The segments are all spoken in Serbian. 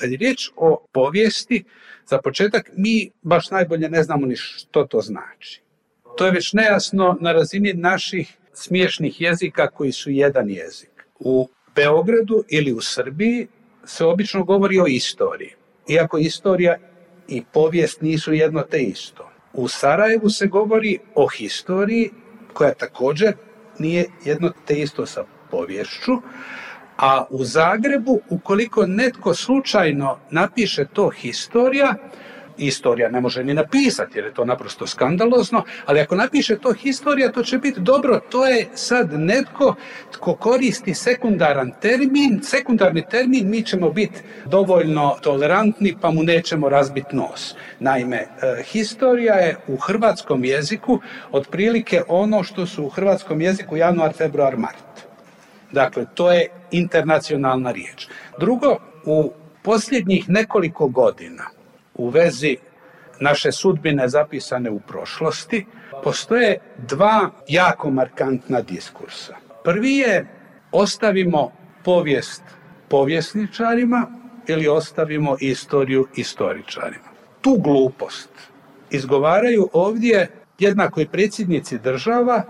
Kad je riječ o povijesti, za početak mi baš najbolje ne znamo ni što to znači. To je već nejasno na razini naših smiješnih jezika koji su jedan jezik. U Beogradu ili u Srbiji se obično govori o istoriji. Iako istorija i povijest nisu jedno te isto. U Sarajevu se govori o historiji koja također nije jedno te isto sa povješću, a u Zagrebu, ukoliko netko slučajno napiše to historija, historija ne može ni napisati jer je to naprosto skandalozno, ali ako napiše to historija, to će biti dobro, to je sad netko tko koristi sekundaran termin, sekundarni termin, mi ćemo biti dovoljno tolerantni pa mu nećemo razbiti nos. Naime, e, historija je u hrvatskom jeziku otprilike ono što su u hrvatskom jeziku januar, februar, mart. Dakle, to je internacionalna riječ. Drugo, u posljednjih nekoliko godina u vezi naše sudbine zapisane u prošlosti postoje dva jako markantna diskursa. Prvi je ostavimo povijest povjesničarima ili ostavimo istoriju istoričarima. Tu glupost izgovaraju ovdje jednako i predsjednici država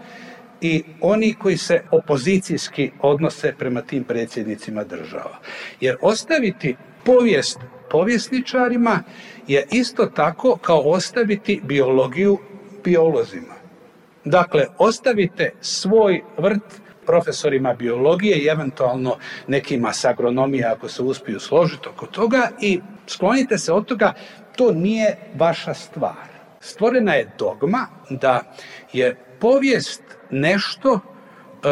i oni koji se opozicijski odnose prema tim predsjednicima država. Jer ostaviti povijest povjesničarima je isto tako kao ostaviti biologiju biolozima. Dakle, ostavite svoj vrt profesorima biologije i eventualno nekima s agronomije ako se uspiju složiti oko toga i sklonite se od toga, to nije vaša stvar. Stvorena je dogma da je povijest nešto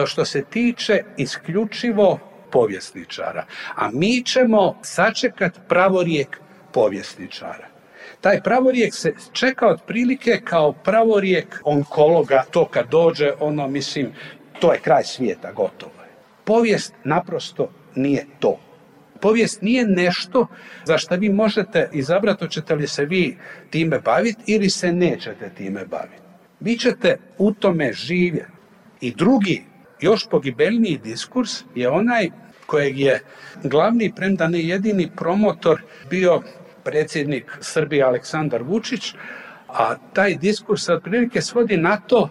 e, što se tiče isključivo povjesničara. A mi ćemo sačekati pravorijek povjesničara. Taj pravorijek se čeka otprilike kao pravorijek onkologa, to kad dođe, ono, mislim, to je kraj svijeta, gotovo je. Povijest naprosto nije to. Povijest nije nešto za što vi možete izabrati, hoćete li se vi time baviti ili se nećete time baviti. Vi ćete u tome živjeti i drugi, još pogibeljniji diskurs je onaj kojeg je glavni, premda ne jedini promotor bio predsjednik Srbije Aleksandar Vučić, a taj diskurs otprilike svodi na to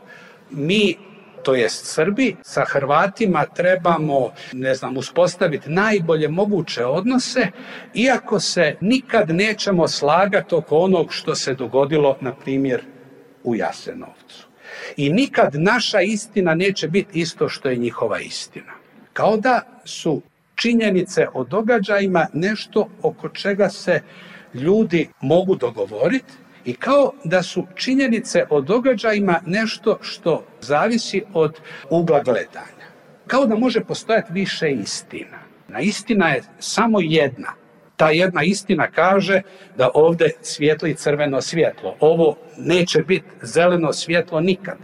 mi to jest Srbi, sa Hrvatima trebamo, ne znam, uspostaviti najbolje moguće odnose, iako se nikad nećemo slagati oko onog što se dogodilo, na primjer, u Jasenovcu. I nikad naša istina neće biti isto što je njihova istina. Kao da su činjenice o događajima nešto oko čega se ljudi mogu dogovoriti i kao da su činjenice o događajima nešto što zavisi od ugla gledanja. Kao da može postojati više istina. Na istina je samo jedna ta jedna istina kaže da ovdje svijetli crveno svjetlo. Ovo neće biti zeleno svjetlo nikad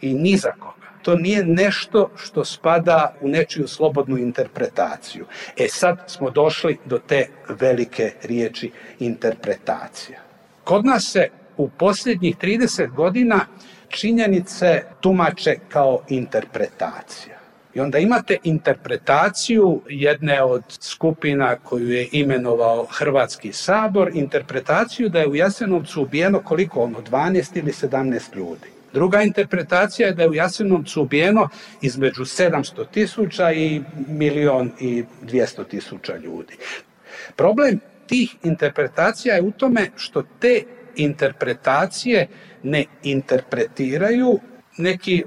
i ni za koga. To nije nešto što spada u nečiju slobodnu interpretaciju. E sad smo došli do te velike riječi interpretacija. Kod nas se u posljednjih 30 godina činjenice tumače kao interpretacija. I onda imate interpretaciju jedne od skupina koju je imenovao Hrvatski sabor, interpretaciju da je u Jasenovcu ubijeno koliko ono, 12 ili 17 ljudi. Druga interpretacija je da je u Jasenovcu ubijeno između 700 tisuća i milion i 200 tisuća ljudi. Problem tih interpretacija je u tome što te interpretacije ne interpretiraju neki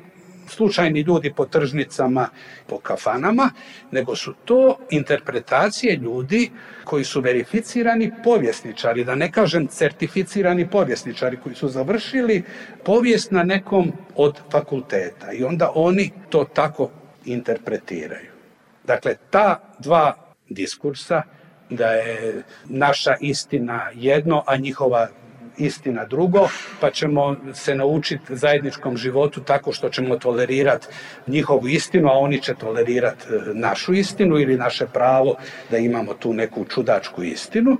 slučajni ljudi po tržnicama, po kafanama, nego su to interpretacije ljudi koji su verificirani povjesničari, da ne kažem certificirani povjesničari koji su završili povijest na nekom od fakulteta i onda oni to tako interpretiraju. Dakle, ta dva diskursa da je naša istina jedno, a njihova istina drugo, pa ćemo se naučiti zajedničkom životu tako što ćemo tolerirati njihovu istinu, a oni će tolerirati e, našu istinu ili naše pravo da imamo tu neku čudačku istinu.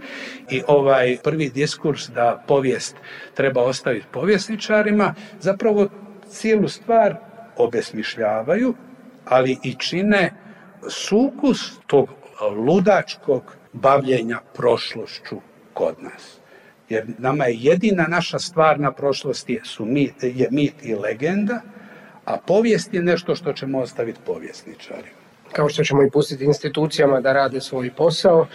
I ovaj prvi diskurs da povijest treba ostaviti povjesničarima, zapravo cijelu stvar obesmišljavaju, ali i čine sukus tog ludačkog bavljenja prošlošću kod nas. Jer nama je jedina naša stvarna prošlost je, su mit, je mit i legenda, a povijest je nešto što ćemo ostaviti povjesničari. Kao što ćemo i pustiti institucijama da rade svoj posao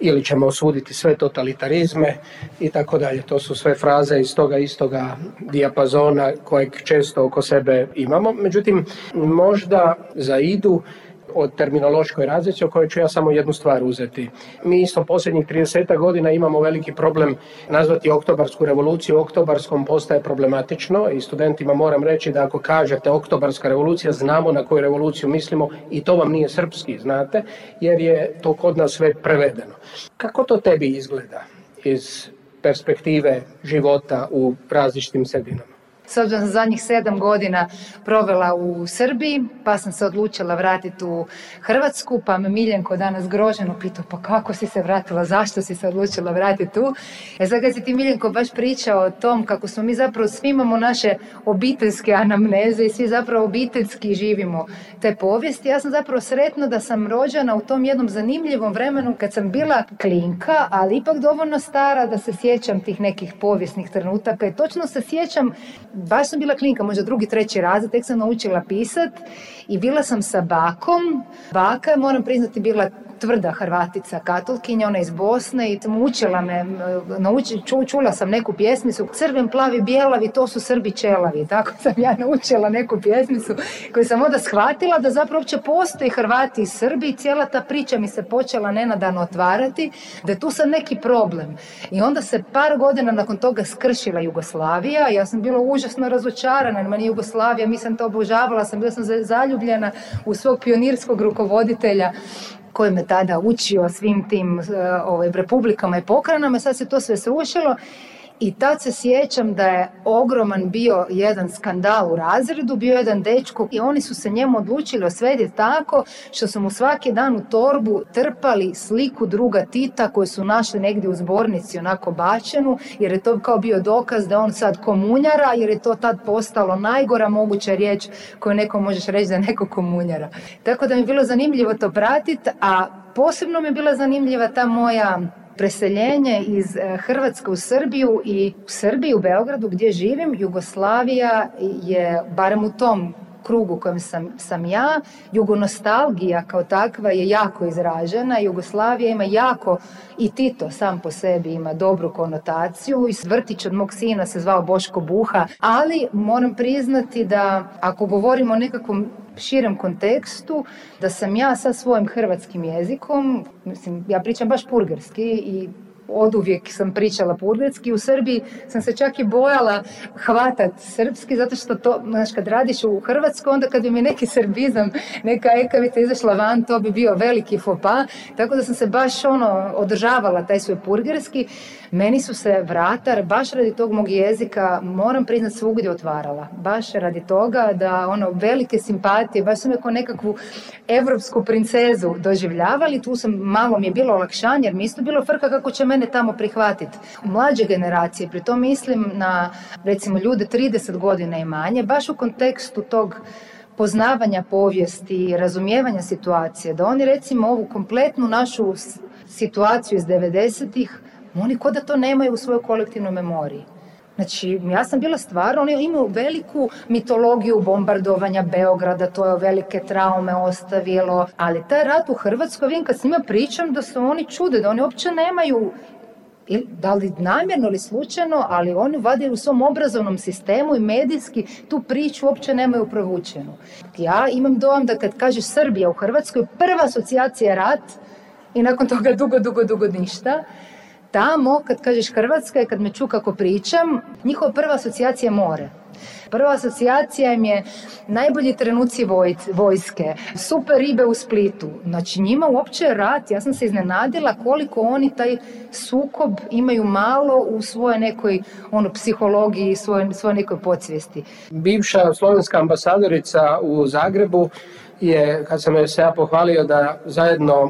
ili ćemo osuditi sve totalitarizme i tako dalje. To su sve fraze iz toga istoga dijapazona kojeg često oko sebe imamo. Međutim, možda za idu o terminološkoj razlici o kojoj ću ja samo jednu stvar uzeti. Mi isto posljednjih 30 godina imamo veliki problem nazvati oktobarsku revoluciju. Oktobarskom postaje problematično i studentima moram reći da ako kažete oktobarska revolucija, znamo na koju revoluciju mislimo i to vam nije srpski, znate, jer je to kod nas sve prevedeno. Kako to tebi izgleda iz perspektive života u različitim sredinama? s obzirom sam zadnjih sedam godina provela u Srbiji, pa sam se odlučila vratiti u Hrvatsku, pa me Miljenko danas groženo pitao, pa kako si se vratila, zašto si se odlučila vratiti tu? E sad kad si ti Miljenko baš pričao o tom kako smo mi zapravo svi imamo naše obiteljske anamneze i svi zapravo obiteljski živimo te povijesti, ja sam zapravo sretna da sam rođena u tom jednom zanimljivom vremenu kad sam bila klinka, ali ipak dovoljno stara da se sjećam tih nekih povijesnih trenutaka i točno se sjećam baš sam bila klinka, možda drugi, treći razred, tek sam naučila pisat i bila sam sa bakom. Baka je, moram priznati, bila tvrda Hrvatica, katolkinja, ona iz Bosne i učila me, nauči, čula sam neku pjesmicu, crven, plavi, bijelavi, to su Srbi čelavi. Tako sam ja naučila neku pjesmicu koju sam onda shvatila da zapravo uopće postoji Hrvati i Srbi i cijela ta priča mi se počela nenadano otvarati, da je tu sad neki problem. I onda se par godina nakon toga skršila Jugoslavija, ja sam bila u užasno razočarana, nije Jugoslavija, sam to obožavala sam, bila sam zaljubljena u svog pionirskog rukovoditelja koji me tada učio svim tim ovaj, republikama i pokranama, sad se to sve srušilo i tad se sjećam da je ogroman bio jedan skandal u razredu, bio jedan dečko i oni su se njemu odlučili osvediti tako što su mu svaki dan u torbu trpali sliku druga Tita koju su našli negdje u zbornici onako bačenu jer je to kao bio dokaz da on sad komunjara jer je to tad postalo najgora moguća riječ koju neko možeš reći da je neko komunjara. Tako da mi je bilo zanimljivo to pratiti, a posebno mi je bila zanimljiva ta moja preseljenje iz e, Hrvatske u Srbiju i u Srbiji, u Beogradu gdje živim, Jugoslavija je, barem u tom krugu kojem sam, sam ja, jugonostalgija kao takva je jako izražena, Jugoslavija ima jako, i Tito sam po sebi ima dobru konotaciju i svrtić od mog sina se zvao Boško Buha, ali moram priznati da ako govorimo o nekakvom širem kontekstu da sam ja sa svojim hrvatskim jezikom, mislim, ja pričam baš purgerski i uvijek sam pričala purgetski U Srbiji sam se čak i bojala hvatat srpski, zato što to, znaš, kad radiš u Hrvatskoj, onda kad bi mi neki srbizam, neka ekavita izašla van, to bi bio veliki fopa. Tako da sam se baš ono, održavala taj svoj purgerski. Meni su se vratar, baš radi tog mog jezika, moram priznat, svugdje otvarala. Baš radi toga da ono, velike simpatije, baš su me kao nekakvu evropsku princezu doživljavali. Tu sam, malo mi je bilo olakšanje, jer mi isto bilo frka kako će mene tamo prihvatiti. U mlađe generacije, pri tom mislim na recimo ljude 30 godina i manje, baš u kontekstu tog poznavanja povijesti, i razumijevanja situacije, da oni recimo ovu kompletnu našu situaciju iz 90-ih, oni ko da to nemaju u svojoj kolektivnoj memoriji. Znači, ja sam bila stvarno, oni imaju veliku mitologiju bombardovanja Beograda, to je velike traume ostavilo, ali taj rat u Hrvatskoj, vidim kad s njima pričam da se oni čude, da oni uopće nemaju da li namjerno ili slučajno, ali oni vade u svom obrazovnom sistemu i medijski tu priču uopće nemaju provučenu. Ja imam dojam da kad kaže Srbija u Hrvatskoj, prva asocijacija je rat i nakon toga dugo, dugo, dugo ništa. Tamo, kad kažeš Hrvatska i kad me ču kako pričam, njihova prva asocijacija je more. Prva asocijacija im je najbolji trenuci vojske, super ribe u Splitu. Znači njima uopće rat, ja sam se iznenadila koliko oni taj sukob imaju malo u svojoj nekoj ono, psihologiji, svojoj, svoje nekoj podsvijesti. Bivša slovenska ambasadorica u Zagrebu je, kad sam se ja pohvalio da zajedno e,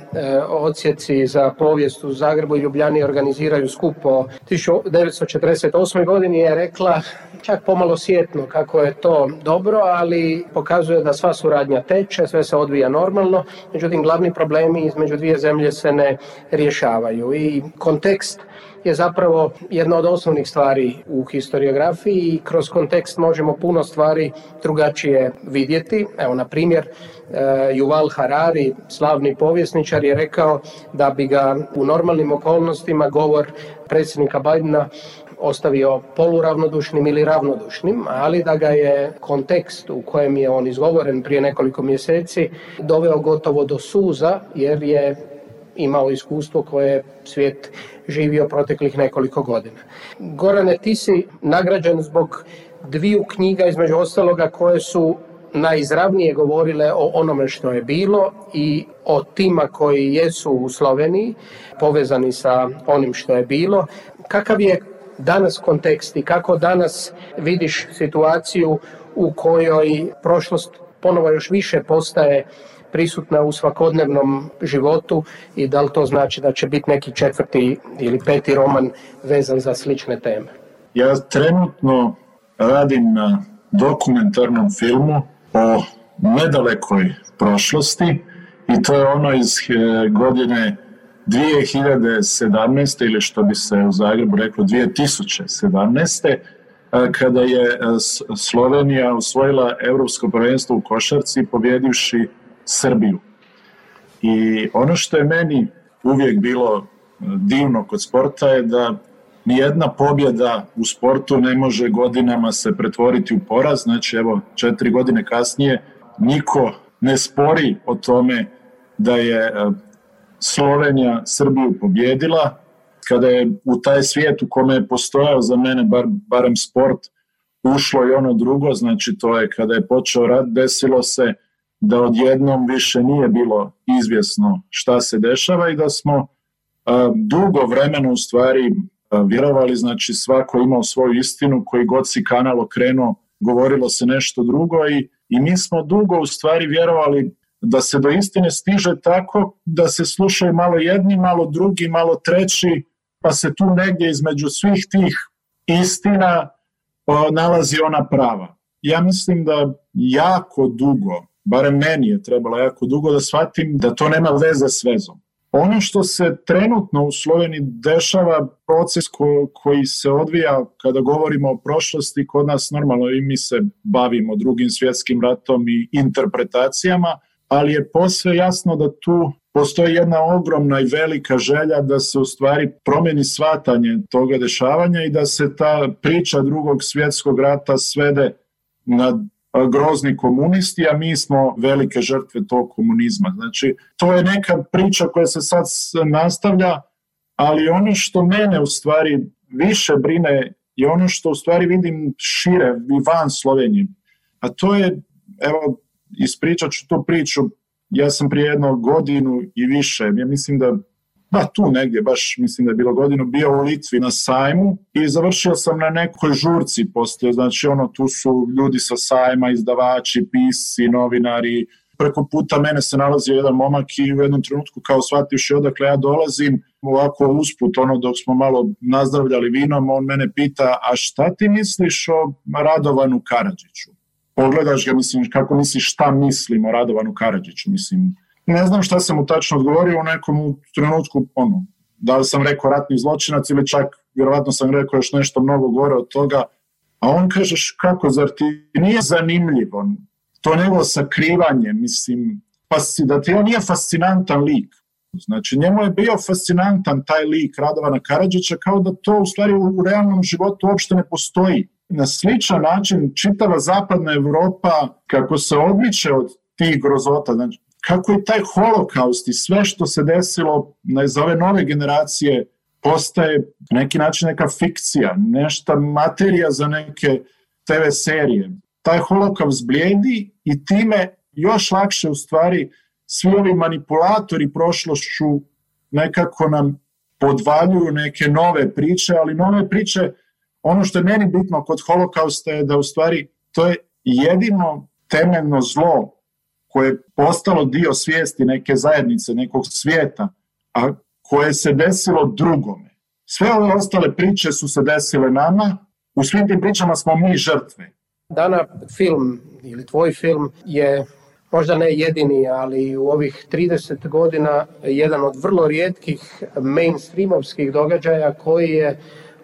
odsjeci za povijest u Zagrebu i Ljubljani organiziraju skup 1948. godini je rekla čak pomalo sjetno kako je to dobro, ali pokazuje da sva suradnja teče, sve se odvija normalno, međutim glavni problemi između dvije zemlje se ne rješavaju i kontekst je zapravo jedna od osnovnih stvari u historiografiji i kroz kontekst možemo puno stvari drugačije vidjeti. Evo, na primjer, e, Yuval Harari, slavni povjesničar, je rekao da bi ga u normalnim okolnostima govor predsjednika Bidena ostavio poluravnodušnim ili ravnodušnim, ali da ga je kontekst u kojem je on izgovoren prije nekoliko mjeseci doveo gotovo do suza jer je imao iskustvo koje svijet živio proteklih nekoliko godina. Gorane, ti si nagrađen zbog dviju knjiga, između ostaloga, koje su najizravnije govorile o onome što je bilo i o tima koji jesu u Sloveniji, povezani sa onim što je bilo. Kakav je danas kontekst i kako danas vidiš situaciju u kojoj prošlost ponovo još više postaje prisutna u svakodnevnom životu i da li to znači da će biti neki četvrti ili peti roman vezan za slične teme? Ja trenutno radim na dokumentarnom filmu o nedalekoj prošlosti i to je ono iz e, godine 2017. ili što bi se u Zagrebu reklo 2017. E, kada je e, Slovenija osvojila Europsko prvenstvo u košarci pobjedivši Srbiju. I ono što je meni uvijek bilo e, divno kod sporta je da nijedna pobjeda u sportu ne može godinama se pretvoriti u poraz, znači evo četiri godine kasnije niko ne spori o tome da je e, Slovenija Srbiju pobjedila, kada je u taj svijet u kome je postojao za mene barem sport ušlo i ono drugo, znači to je kada je počeo rat, desilo se da odjednom više nije bilo izvjesno šta se dešava i da smo dugo vremena u stvari vjerovali, znači svako imao svoju istinu, koji god si kanal okrenuo, govorilo se nešto drugo i, i mi smo dugo u stvari vjerovali da se do istine stiže tako da se slušaju malo jedni, malo drugi, malo treći, pa se tu negdje između svih tih istina nalazi ona prava. Ja mislim da jako dugo barem meni je trebalo jako dugo da shvatim da to nema veze s vezom. Ono što se trenutno u Sloveniji dešava, proces koji se odvija kada govorimo o prošlosti, kod nas normalno i mi se bavimo drugim svjetskim ratom i interpretacijama, ali je posve jasno da tu postoji jedna ogromna i velika želja da se u stvari promeni svatanje toga dešavanja i da se ta priča drugog svjetskog rata svede na E, grozni komunisti, a mi smo velike žrtve tog komunizma. Znači, to je neka priča koja se sad nastavlja, ali ono što mene u stvari više brine je ono što u stvari vidim šire i van Slovenije. A to je, evo, ispričat ću tu priču, ja sam prije godinu i više, ja mislim da pa tu negdje, baš mislim da je bilo godinu, bio u Litvi na sajmu i završio sam na nekoj žurci poslije, znači ono tu su ljudi sa sajma, izdavači, pisci, novinari, preko puta mene se nalazio jedan momak i u jednom trenutku kao shvativši odakle ja dolazim, ovako usput, ono dok smo malo nazdravljali vinom, on mene pita, a šta ti misliš o Radovanu Karadžiću? Pogledaš ga, mislim, kako misliš šta mislim o Radovanu Karadžiću, mislim, ne znam šta sam mu tačno odgovorio u nekom trenutku, ono, da li sam rekao ratni zločinac ili čak vjerovatno sam rekao još nešto mnogo gore od toga, a on kažeš kako, zar ti nije zanimljivo to njegovo sakrivanje, mislim, fasci, da ti on nije fascinantan lik. Znači, njemu je bio fascinantan taj lik Radovana Karadžića kao da to u stvari u realnom životu uopšte ne postoji. Na sličan način čitava zapadna Europa kako se odmiče od tih grozota, znači kako i taj holokaust i sve što se desilo za ove nove generacije postaje neki način neka fikcija, nešta materija za neke TV serije. Taj holokaust blijedi i time još lakše u stvari svi ovi manipulatori prošlošću nekako nam podvaljuju neke nove priče, ali nove priče, ono što je meni bitno kod holokausta je da u stvari to je jedino temeljno zlo koje je postalo dio svijesti neke zajednice, nekog svijeta, a koje se desilo drugome. Sve ove ostale priče su se desile nama, u svim tim pričama smo mi žrtve. Dana film ili tvoj film je možda ne jedini, ali u ovih 30 godina jedan od vrlo rijetkih mainstreamovskih događaja koji je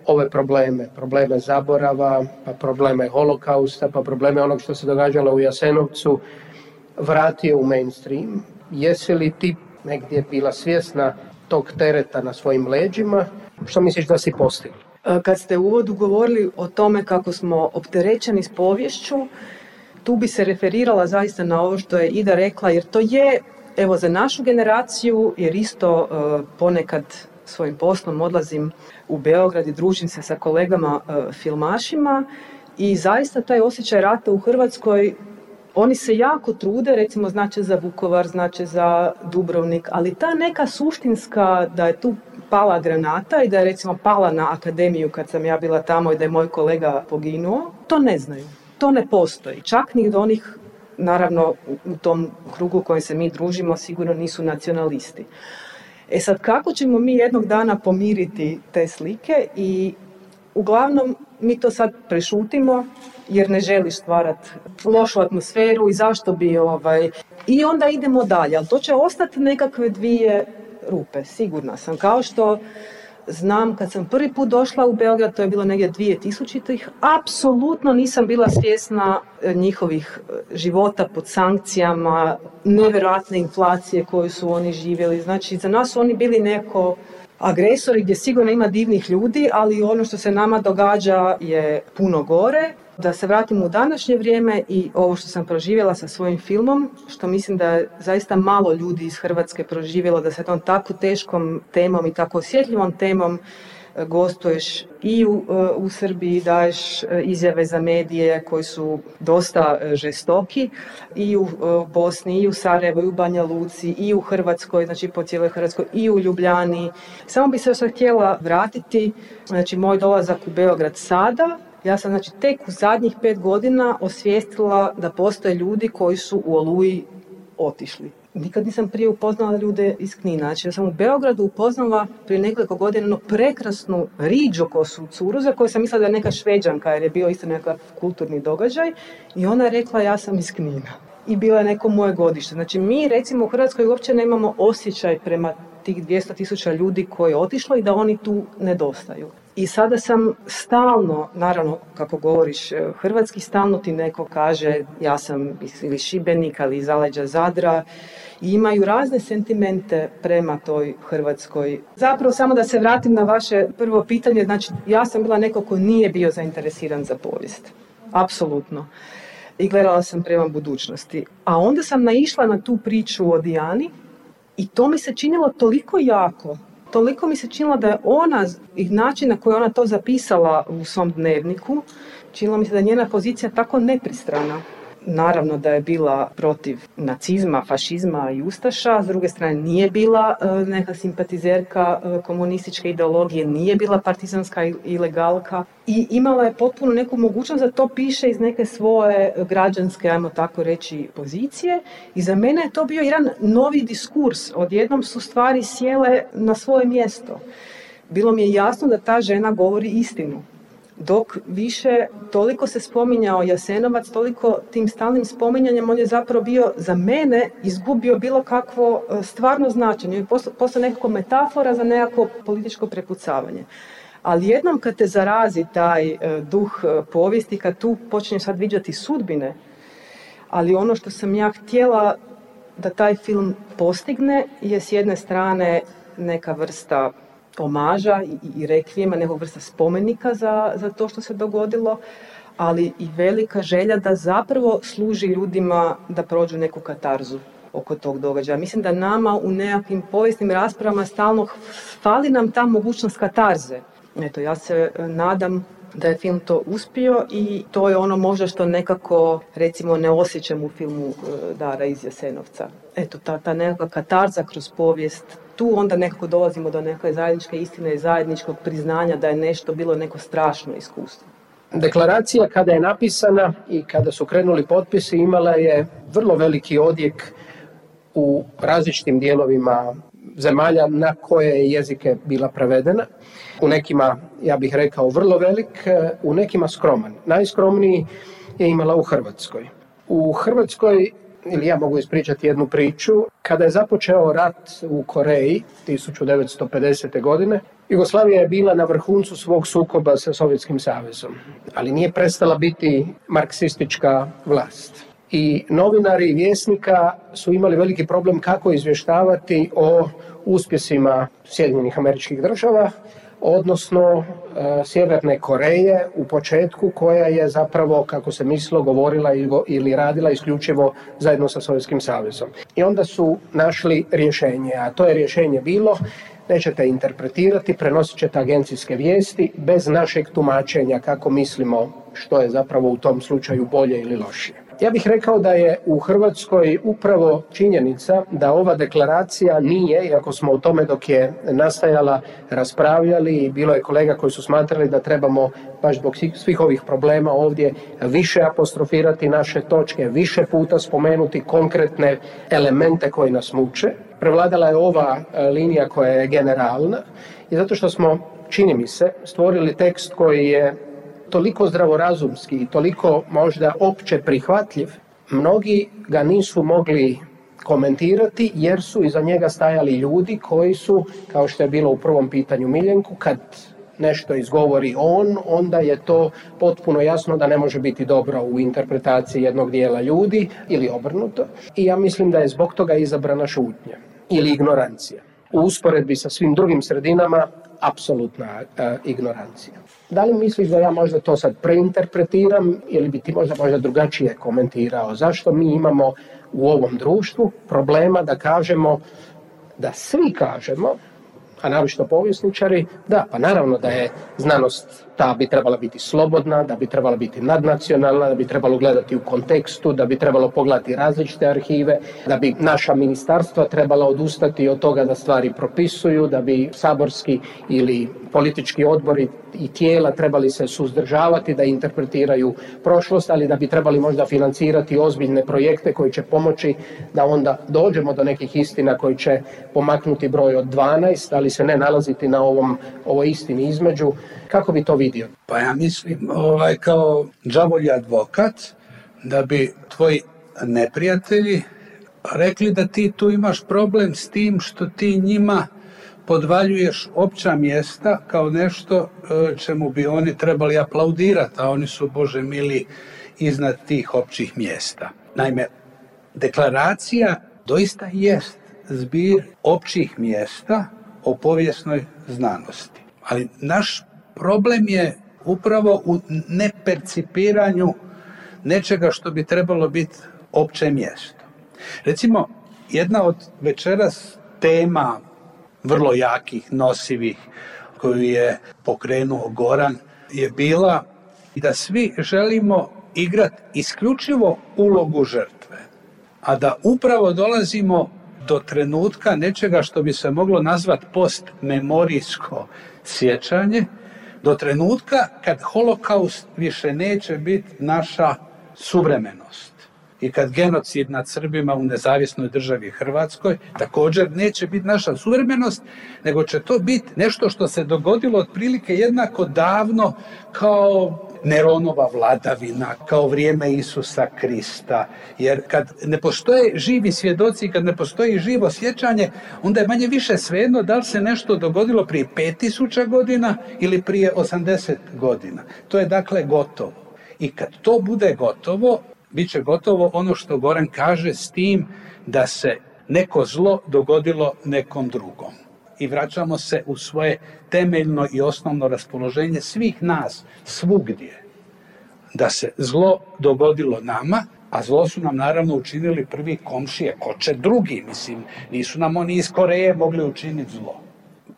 ove probleme, probleme zaborava, pa probleme holokausta, pa probleme onog što se događalo u Jasenovcu, vratio u mainstream. Jesi li ti negdje bila svjesna tog tereta na svojim leđima? Što misliš da si postigla? E, kad ste u uvodu govorili o tome kako smo opterećeni s povješću, tu bi se referirala zaista na ovo što je Ida rekla, jer to je, evo za našu generaciju, jer isto e, ponekad svojim poslom odlazim u Beograd i družim se sa kolegama e, filmašima i zaista taj osjećaj rata u Hrvatskoj oni se jako trude, recimo znače za Vukovar, znače za Dubrovnik, ali ta neka suštinska da je tu pala granata i da je recimo pala na akademiju kad sam ja bila tamo i da je moj kolega poginuo, to ne znaju. To ne postoji. Čak ni do onih naravno u tom krugu u kojem se mi družimo sigurno nisu nacionalisti. E sad, kako ćemo mi jednog dana pomiriti te slike i uglavnom mi to sad prešutimo jer ne želiš stvarati lošu atmosferu i zašto bi ovaj... I onda idemo dalje, ali to će ostati nekakve dvije rupe, sigurna sam. Kao što znam kad sam prvi put došla u Beograd, to je bilo negdje 2000-ih, apsolutno nisam bila svjesna e, njihovih e, života pod sankcijama, nevjerojatne inflacije koju su oni živjeli. Znači, za nas su oni bili neko agresori gdje sigurno ima divnih ljudi, ali ono što se nama događa je puno gore. Da se vratim u današnje vrijeme i ovo što sam proživjela sa svojim filmom, što mislim da je zaista malo ljudi iz Hrvatske proživjelo da se tom tako teškom temom i tako osjetljivom temom gostuješ i u, e, Srbiji, daješ e, izjave za medije koji su dosta e, žestoki i u Bosni, i u Sarajevo, i u Banja Luci, i u Hrvatskoj, znači po cijeloj Hrvatskoj, i u Ljubljani. Samo bi se još htjela vratiti, znači moj dolazak u Beograd sada, ja sam znači tek u zadnjih pet godina osvijestila da postoje ljudi koji su u Oluji otišli nikad nisam prije upoznala ljude iz Knina. Znači, ja sam u Beogradu upoznala prije nekoliko godina jednu prekrasnu riđokosu curu za koju sam mislila da je neka šveđanka jer je bio isto nekakav kulturni događaj i ona rekla ja sam iz Knina i bila je neko moje godište. Znači mi recimo u Hrvatskoj uopće nemamo osjećaj prema tih 200 tisuća ljudi koji je otišlo i da oni tu nedostaju. I sada sam stalno, naravno kako govoriš e, hrvatski, stalno ti neko kaže ja sam ili Šibenik, ali Zaleđa Zadra i imaju razne sentimente prema toj Hrvatskoj. Zapravo samo da se vratim na vaše prvo pitanje, znači ja sam bila neko ko nije bio zainteresiran za povijest. Apsolutno. I gledala sam prema budućnosti. A onda sam naišla na tu priču o Dijani i to mi se činilo toliko jako toliko mi se činilo da je ona i način na koji ona to zapisala u svom dnevniku, činilo mi se da je njena pozicija tako nepristrana naravno da je bila protiv nacizma, fašizma i ustaša, s druge strane nije bila e, neka simpatizerka e, komunističke ideologije, nije bila partizanska ilegalka i imala je potpuno neku mogućnost da to piše iz neke svoje građanske, ajmo tako reći, pozicije i za mene je to bio jedan novi diskurs, odjednom su stvari sjele na svoje mjesto. Bilo mi je jasno da ta žena govori istinu dok više toliko se spominjao Jasenovac, toliko tim stalnim spominjanjem on je zapravo bio za mene izgubio bilo kakvo e, stvarno značenje i postao nekako metafora za nekakvo političko prepucavanje. Ali jednom kad te zarazi taj e, duh e, povijesti, kad tu počinješ sad viđati sudbine, ali ono što sam ja htjela da taj film postigne je s jedne strane neka vrsta pomaža i, i rekvijema, nekog vrsta spomenika za, za to što se dogodilo, ali i velika želja da zapravo služi ljudima da prođu neku katarzu oko tog događaja. Mislim da nama u nekakvim povijesnim raspravama stalno fali nam ta mogućnost katarze. Eto, ja se e, nadam da je film to uspio i to je ono možda što nekako recimo ne osjećam u filmu e, Dara iz Jasenovca. Eto, ta, ta nekakva katarza kroz povijest tu onda nekako dolazimo do neke zajedničke istine i zajedničkog priznanja da je nešto bilo neko strašno iskustvo. Deklaracija kada je napisana i kada su krenuli potpisi imala je vrlo veliki odjek u različitim dijelovima zemalja na koje je jezike bila prevedena. U nekima, ja bih rekao, vrlo velik, u nekima skroman. Najskromniji je imala u Hrvatskoj. U Hrvatskoj ili ja mogu ispričati jednu priču. Kada je započeo rat u Koreji 1950. godine, Jugoslavija je bila na vrhuncu svog sukoba sa Sovjetskim savezom, ali nije prestala biti marksistička vlast. I novinari i vjesnika su imali veliki problem kako izvještavati o uspjesima Sjedinjenih američkih država odnosno e, Sjeverne Koreje u početku koja je zapravo, kako se mislilo, govorila ili radila isključivo zajedno sa Sovjetskim savezom. I onda su našli rješenje, a to je rješenje bilo nećete interpretirati, prenosit ćete agencijske vijesti bez našeg tumačenja kako mislimo što je zapravo u tom slučaju bolje ili lošije. Ja bih rekao da je u Hrvatskoj upravo činjenica da ova deklaracija nije, iako smo o tome dok je nastajala raspravljali i bilo je kolega koji su smatrali da trebamo baš zbog svih ovih problema ovdje više apostrofirati naše točke, više puta spomenuti konkretne elemente koji nas muče. Prevladala je ova e, linija koja je generalna i zato što smo, čini mi se, stvorili tekst koji je toliko zdravorazumski i toliko možda opće prihvatljiv, mnogi ga nisu mogli komentirati jer su iza njega stajali ljudi koji su, kao što je bilo u prvom pitanju Miljenku, kad nešto izgovori on, onda je to potpuno jasno da ne može biti dobro u interpretaciji jednog dijela ljudi ili obrnuto. I ja mislim da je zbog toga izabrana šutnja ili ignorancija. U usporedbi sa svim drugim sredinama apsolutna e, ignorancija. Da li misliš da ja možda to sad preinterpretiram ili bi ti možda, možda drugačije komentirao? Zašto mi imamo u ovom društvu problema da kažemo, da svi kažemo, a što povjesničari, da, pa naravno da je znanost ta bi trebala biti slobodna, da bi trebala biti nadnacionalna, da bi trebalo gledati u kontekstu, da bi trebalo pogledati različite arhive, da bi naša ministarstva trebala odustati od toga da stvari propisuju, da bi saborski ili politički odbori i tijela trebali se suzdržavati da interpretiraju prošlost, ali da bi trebali možda financirati ozbiljne projekte koji će pomoći da onda dođemo do nekih istina koji će pomaknuti broj od 12, ali se ne nalaziti na ovom, ovoj istini između. Kako bi to vidio? Pa ja mislim, ovaj, kao džavolji advokat, da bi tvoji neprijatelji rekli da ti tu imaš problem s tim što ti njima podvaljuješ opća mjesta kao nešto e, čemu bi oni trebali aplaudirati, a oni su, Bože mili, iznad tih općih mjesta. Naime, deklaracija doista jest zbir općih mjesta o povijesnoj znanosti. Ali naš problem je upravo u nepercipiranju nečega što bi trebalo biti opće mjesto. Recimo, jedna od večeras tema vrlo jakih, nosivih, koju je pokrenuo Goran, je bila da svi želimo igrati isključivo ulogu žrtve, a da upravo dolazimo do trenutka nečega što bi se moglo nazvat postmemorijsko sjećanje, do trenutka kad holokaust više neće biti naša suvremenost i kad genocid nad Srbima u nezavisnoj državi Hrvatskoj također neće biti naša suvremenost, nego će to biti nešto što se dogodilo otprilike jednako davno kao Neronova vladavina kao vrijeme Isusa Krista. Jer kad ne postoje živi svjedoci, kad ne postoji živo sjećanje, onda je manje više svejedno da li se nešto dogodilo prije 5000 godina ili prije 80 godina. To je dakle gotovo. I kad to bude gotovo, bit će gotovo ono što Goran kaže s tim da se neko zlo dogodilo nekom drugom i vraćamo se u svoje temeljno i osnovno raspoloženje svih nas, svugdje. Da se zlo dogodilo nama, a zlo su nam naravno učinili prvi komšije, koče drugi, mislim, nisu nam oni iz Koreje mogli učiniti zlo.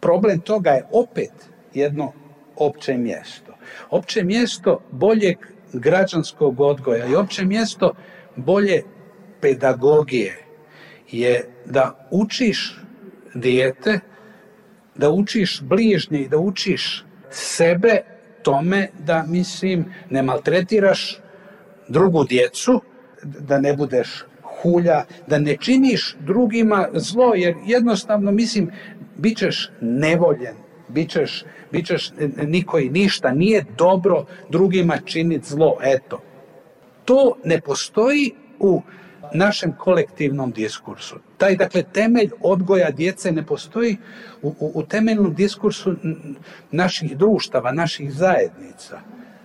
Problem toga je opet jedno opće mjesto. Opće mjesto boljeg građanskog odgoja i opće mjesto bolje pedagogije je da učiš dijete da učiš bližnje i da učiš sebe tome da, mislim, ne maltretiraš drugu djecu, da ne budeš hulja, da ne činiš drugima zlo, jer jednostavno, mislim, bit ćeš nevoljen, bit ćeš, bit ćeš niko i ništa, nije dobro drugima činiti zlo, eto. To ne postoji u našem kolektivnom diskursu. Taj, dakle, temelj odgoja djece ne postoji u, u, temeljnom diskursu naših društava, naših zajednica.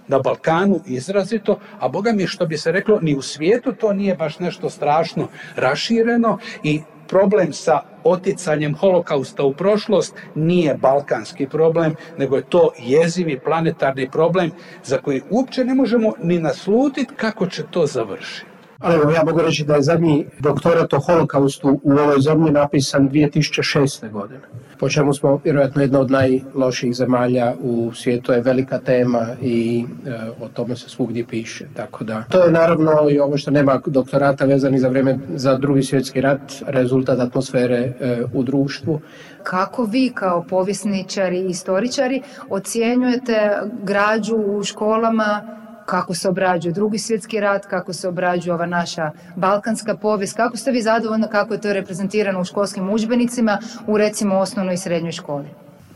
Na Balkanu izrazito, a boga mi što bi se reklo, ni u svijetu to nije baš nešto strašno rašireno i problem sa oticanjem holokausta u prošlost nije balkanski problem, nego je to jezivi planetarni problem za koji uopće ne možemo ni naslutiti kako će to završiti. Ali ja mogu reći da je zadnji doktorat o holokaustu u ovoj zemlji napisan 2006. godine. Po čemu smo vjerojatno jedna od najloših zemalja u svijetu je velika tema i eh, o tome se svugdje piše. Tako da, to je naravno i ovo što nema doktorata vezani za vrijeme za drugi svjetski rat, rezultat atmosfere eh, u društvu. Kako vi kao povisničari i istoričari ocjenjujete građu u školama kako se obrađuje drugi svjetski rat, kako se obrađuje ova naša balkanska povijest, kako ste vi zadovoljni kako je to reprezentirano u školskim udžbenicima u recimo osnovnoj i srednjoj školi?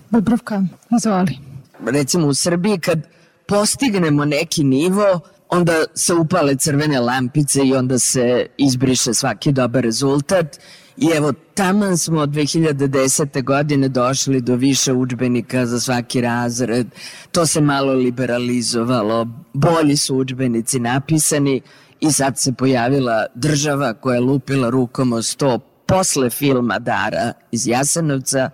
Dubrovka, nazvali. Recimo u Srbiji kad postignemo neki nivo, onda se upale crvene lampice i onda se izbriše svaki dobar rezultat i evo, taman smo od 2010. godine došli do više udžbenika za svaki razred. To se malo liberalizovalo, bolji su udžbenici napisani i sad se pojavila država koja je lupila rukom o sto posle filma Dara iz Jasenovca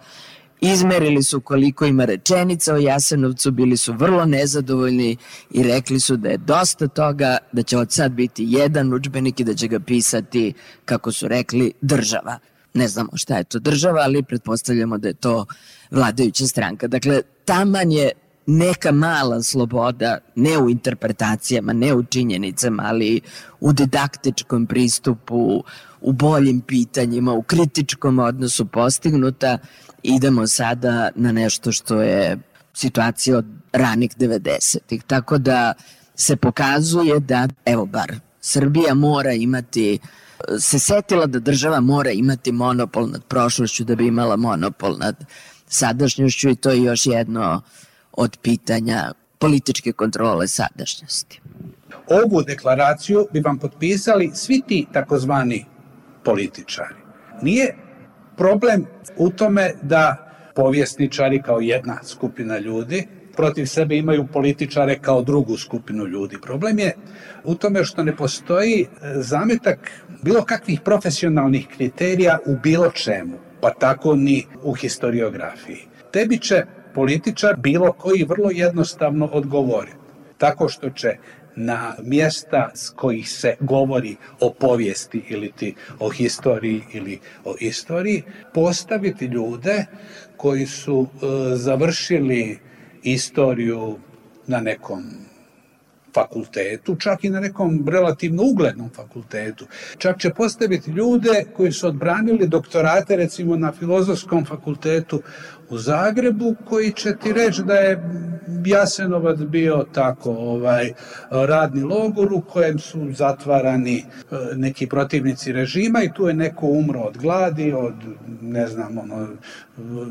Izmerili su koliko ima rečenica o Jasenovcu, bili su vrlo nezadovoljni i rekli su da je dosta toga, da će od sad biti jedan učbenik i da će ga pisati, kako su rekli, država. Ne znamo šta je to država, ali pretpostavljamo da je to vladajuća stranka. Dakle, taman je neka mala sloboda, ne u interpretacijama, ne u činjenicama, ali u didaktičkom pristupu, u boljim pitanjima, u kritičkom odnosu postignuta, idemo sada na nešto što je situacija od ranih 90-ih. Tako da se pokazuje da, evo bar, Srbija mora imati se setila da država mora imati monopol nad prošlošću da bi imala monopol nad sadašnjošću i to je još jedno od pitanja političke kontrole sadašnjosti. Ovu deklaraciju bi vam potpisali svi ti takozvani političari. Nije Problem u tome da povjesničari kao jedna skupina ljudi protiv sebe imaju političare kao drugu skupinu ljudi. Problem je u tome što ne postoji e, zametak bilo kakvih profesionalnih kriterija u bilo čemu, pa tako ni u historiografiji. Tebi će političar bilo koji vrlo jednostavno odgovoriti tako što će na mjesta s kojih se govori o povijesti ili ti o historiji ili o istoriji, postaviti ljude koji su e, završili istoriju na nekom fakultetu, čak i na nekom relativno uglednom fakultetu. Čak će postaviti ljude koji su odbranili doktorate recimo na filozofskom fakultetu u Zagrebu koji će ti reći da je Jasenovac bio tako ovaj radni logor u kojem su zatvarani e, neki protivnici režima i tu je neko umro od gladi, od ne znam ono,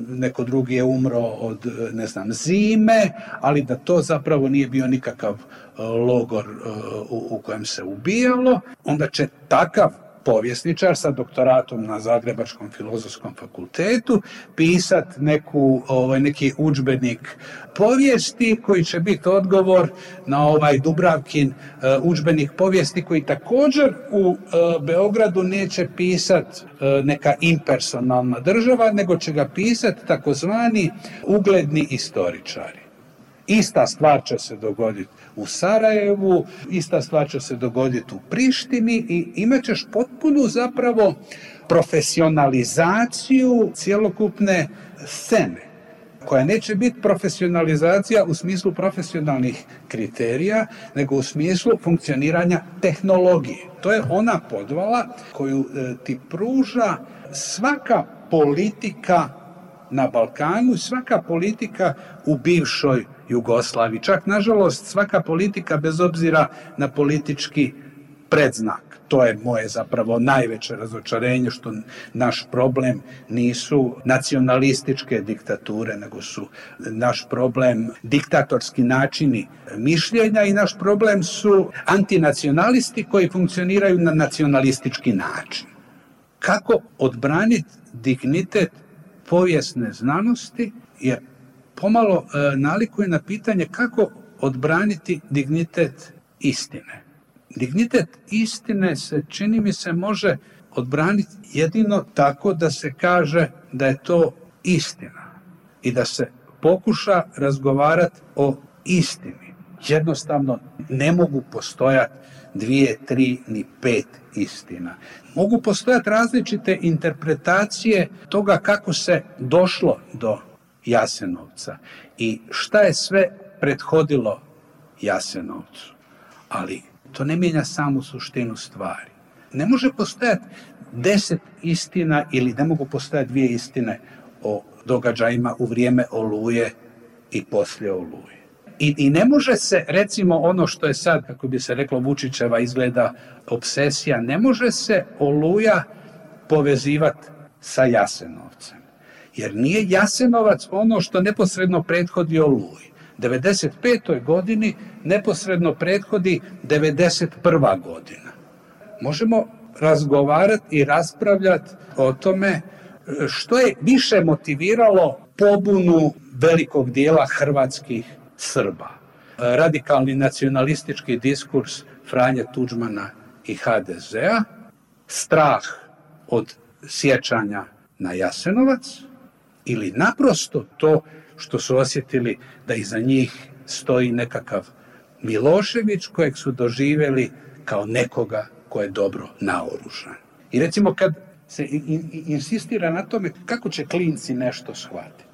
neko drugi je umro od ne znam zime, ali da to zapravo nije bio nikakav e, logor e, u, u kojem se ubijalo, onda će takav povjesničar sa doktoratom na Zagrebačkom filozofskom fakultetu pisat neku, ovaj, neki udžbenik povijesti koji će biti odgovor na ovaj Dubravkin eh, udžbenik povijesti koji također u eh, Beogradu neće pisat eh, neka impersonalna država, nego će ga pisat takozvani ugledni istoričari. Ista stvar će se dogoditi u Sarajevu, ista stvar će se dogoditi u Prištini i imat ćeš potpunu zapravo profesionalizaciju cjelokupne scene koja neće biti profesionalizacija u smislu profesionalnih kriterija, nego u smislu funkcioniranja tehnologije. To je ona podvala koju e, ti pruža svaka politika na Balkanu, i svaka politika u bivšoj Jugoslaviji, čak nažalost svaka politika bez obzira na politički predznak. To je moje zapravo najveće razočarenje što naš problem nisu nacionalističke diktature, nego su naš problem diktatorski načini mišljenja i naš problem su antinacionalisti koji funkcioniraju na nacionalistički način. Kako odbraniti dignitet povijesne znanosti je pomalo e, nalikuje na pitanje kako odbraniti dignitet istine. Dignitet istine se čini mi se može odbraniti jedino tako da se kaže da je to istina i da se pokuša razgovarati o istini. Jednostavno ne mogu postojati dvije, tri ni pet istina. Mogu postojati različite interpretacije toga kako se došlo do Jasenovca i šta je sve prethodilo Jasenovcu. Ali to ne mijenja samu suštinu stvari. Ne može postojati deset istina ili ne mogu postojati dvije istine o događajima u vrijeme oluje i poslije oluje. I, I ne može se, recimo ono što je sad, kako bi se reklo, Vučićeva izgleda obsesija, ne može se Oluja povezivati sa Jasenovcem. Jer nije Jasenovac ono što neposredno prethodi Oluji. 95. godini neposredno prethodi 91. godina. Možemo razgovarati i raspravljati o tome e, što je više motiviralo pobunu velikog dijela hrvatskih Srba. Radikalni nacionalistički diskurs Franje Tuđmana i HDZ-a, strah od sjećanja na Jasenovac ili naprosto to što su osjetili da iza njih stoji nekakav Milošević kojeg su doživjeli kao nekoga ko je dobro naoružan. I recimo kad se insistira na tome kako će klinci nešto shvatiti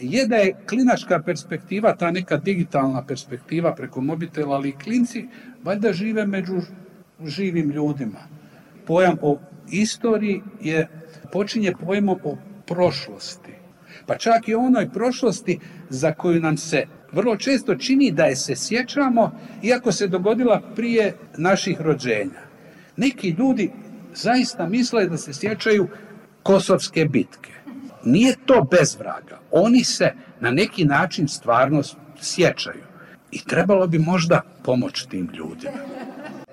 je da je klinačka perspektiva, ta neka digitalna perspektiva preko mobitela, ali i klinci valjda žive među živim ljudima. Pojam o istoriji je, počinje pojmom o prošlosti. Pa čak i onoj prošlosti za koju nam se vrlo često čini da je se sjećamo, iako se dogodila prije naših rođenja. Neki ljudi zaista misle da se sjećaju kosovske bitke nije to bez vraga. Oni se na neki način stvarno sjećaju. I trebalo bi možda pomoći tim ljudima.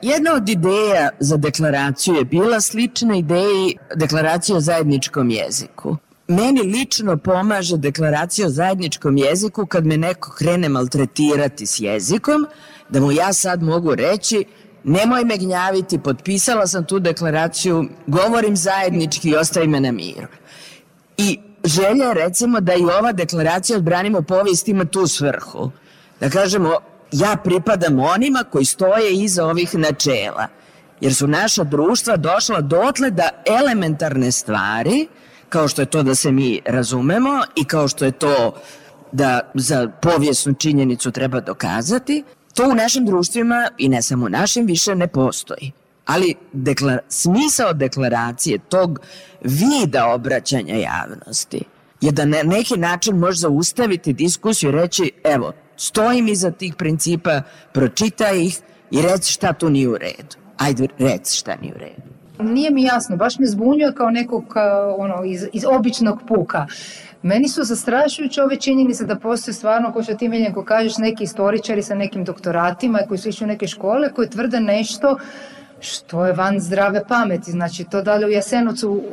Jedna od ideja za deklaraciju je bila slična ideji deklaracije o zajedničkom jeziku. Meni lično pomaže deklaracija o zajedničkom jeziku kad me neko krene maltretirati s jezikom, da mu ja sad mogu reći nemoj me gnjaviti, potpisala sam tu deklaraciju, govorim zajednički i ostavi me na miru. I želja recimo da i ova deklaracija odbranimo povijest ima tu svrhu. Da kažemo, ja pripadam onima koji stoje iza ovih načela. Jer su naša društva došla dotle da elementarne stvari, kao što je to da se mi razumemo i kao što je to da za povijesnu činjenicu treba dokazati, to u našim društvima i ne samo u našim više ne postoji. Ali smisao deklaracije tog vida obraćanja javnosti je da na neki način može zaustaviti diskusiju i reći evo, stojim iza tih principa, pročitaj ih i reci šta tu nije u redu. Ajde, reci šta nije u redu. Nije mi jasno, baš me zbunjuje kao nekog ono, iz, iz običnog puka. Meni su zastrašujuće ove činjenice da postoje stvarno, ko što ti Miljenko kažeš, neki istoričari sa nekim doktoratima koji su išli u neke škole koji tvrde nešto što je van zdrave pameti. Znači to da li u Jasenovcu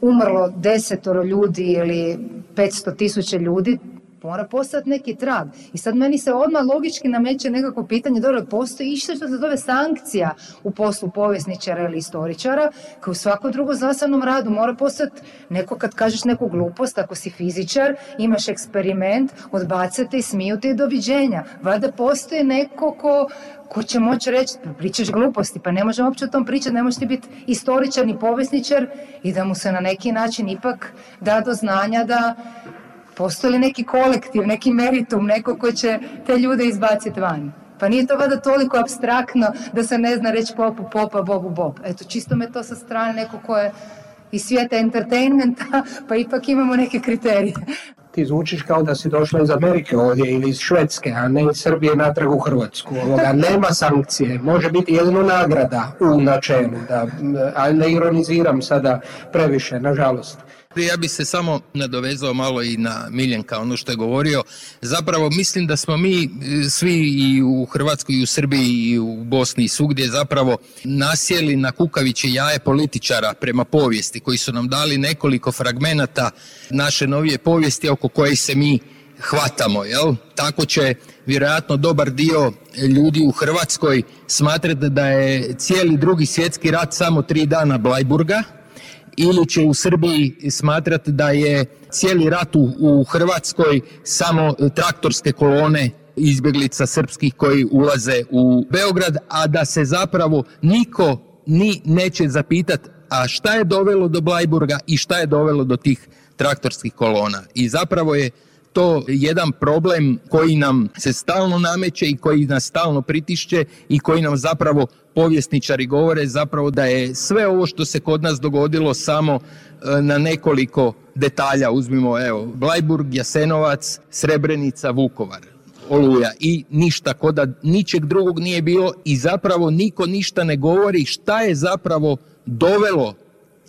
umrlo desetoro ljudi ili petsto tisuća ljudi, mora postati neki trag. I sad meni se odmah logički nameće nekako pitanje, dobro, postoji išta što se zove sankcija u poslu povjesničara ili istoričara, kao u svakom drugom znanstvenom radu mora postati neko kad kažeš neku glupost, ako si fizičar, imaš eksperiment, odbacate i smiju te i doviđenja. Vada postoji neko ko ko će moći reći, pa pričaš gluposti, pa ne možemo uopće o tom pričati, ne možeš ti biti istoričar ni povjesničar i da mu se na neki način ipak da do znanja da postoji li neki kolektiv, neki meritum, neko ko će te ljude izbaciti van. Pa nije to vada toliko abstraktno da se ne zna reći popu popa, bogu bob. Eto, čisto me to sa strane neko ko je iz svijeta entertainmenta, pa ipak imamo neke kriterije ti kao da si došla iz Amerike ovdje ili iz Švedske, a ne iz Srbije natrag u Hrvatsku. Ovoga. Nema sankcije, može biti jedino nagrada u načelu, da, ali ne ironiziram sada previše, nažalost ja bi se samo nadovezao malo i na Miljenka, ono što je govorio. Zapravo mislim da smo mi e, svi i u Hrvatskoj i u Srbiji i u Bosni i svugdje zapravo nasjeli na kukaviće jaje političara prema povijesti koji su nam dali nekoliko fragmenata naše novije povijesti oko koje se mi hvatamo, jel? Tako će vjerojatno dobar dio ljudi u Hrvatskoj smatrati da je cijeli drugi svjetski rat samo tri dana Blajburga, ili ono će u Srbiji smatrati da je cijeli rat u, Hrvatskoj samo traktorske kolone izbjeglica srpskih koji ulaze u Beograd, a da se zapravo niko ni neće zapitati a šta je dovelo do Blajburga i šta je dovelo do tih traktorskih kolona. I zapravo je to jedan problem koji nam se stalno nameće i koji nas stalno pritišće i koji nam zapravo povjesničari govore zapravo da je sve ovo što se kod nas dogodilo samo e, na nekoliko detalja. Uzmimo evo Blajburg, Jasenovac, Srebrenica, Vukovar oluja i ništa koda, da ničeg drugog nije bilo i zapravo niko ništa ne govori šta je zapravo dovelo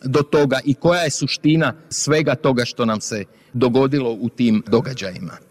do toga i koja je suština svega toga što nam se dogodilo u tim događajima.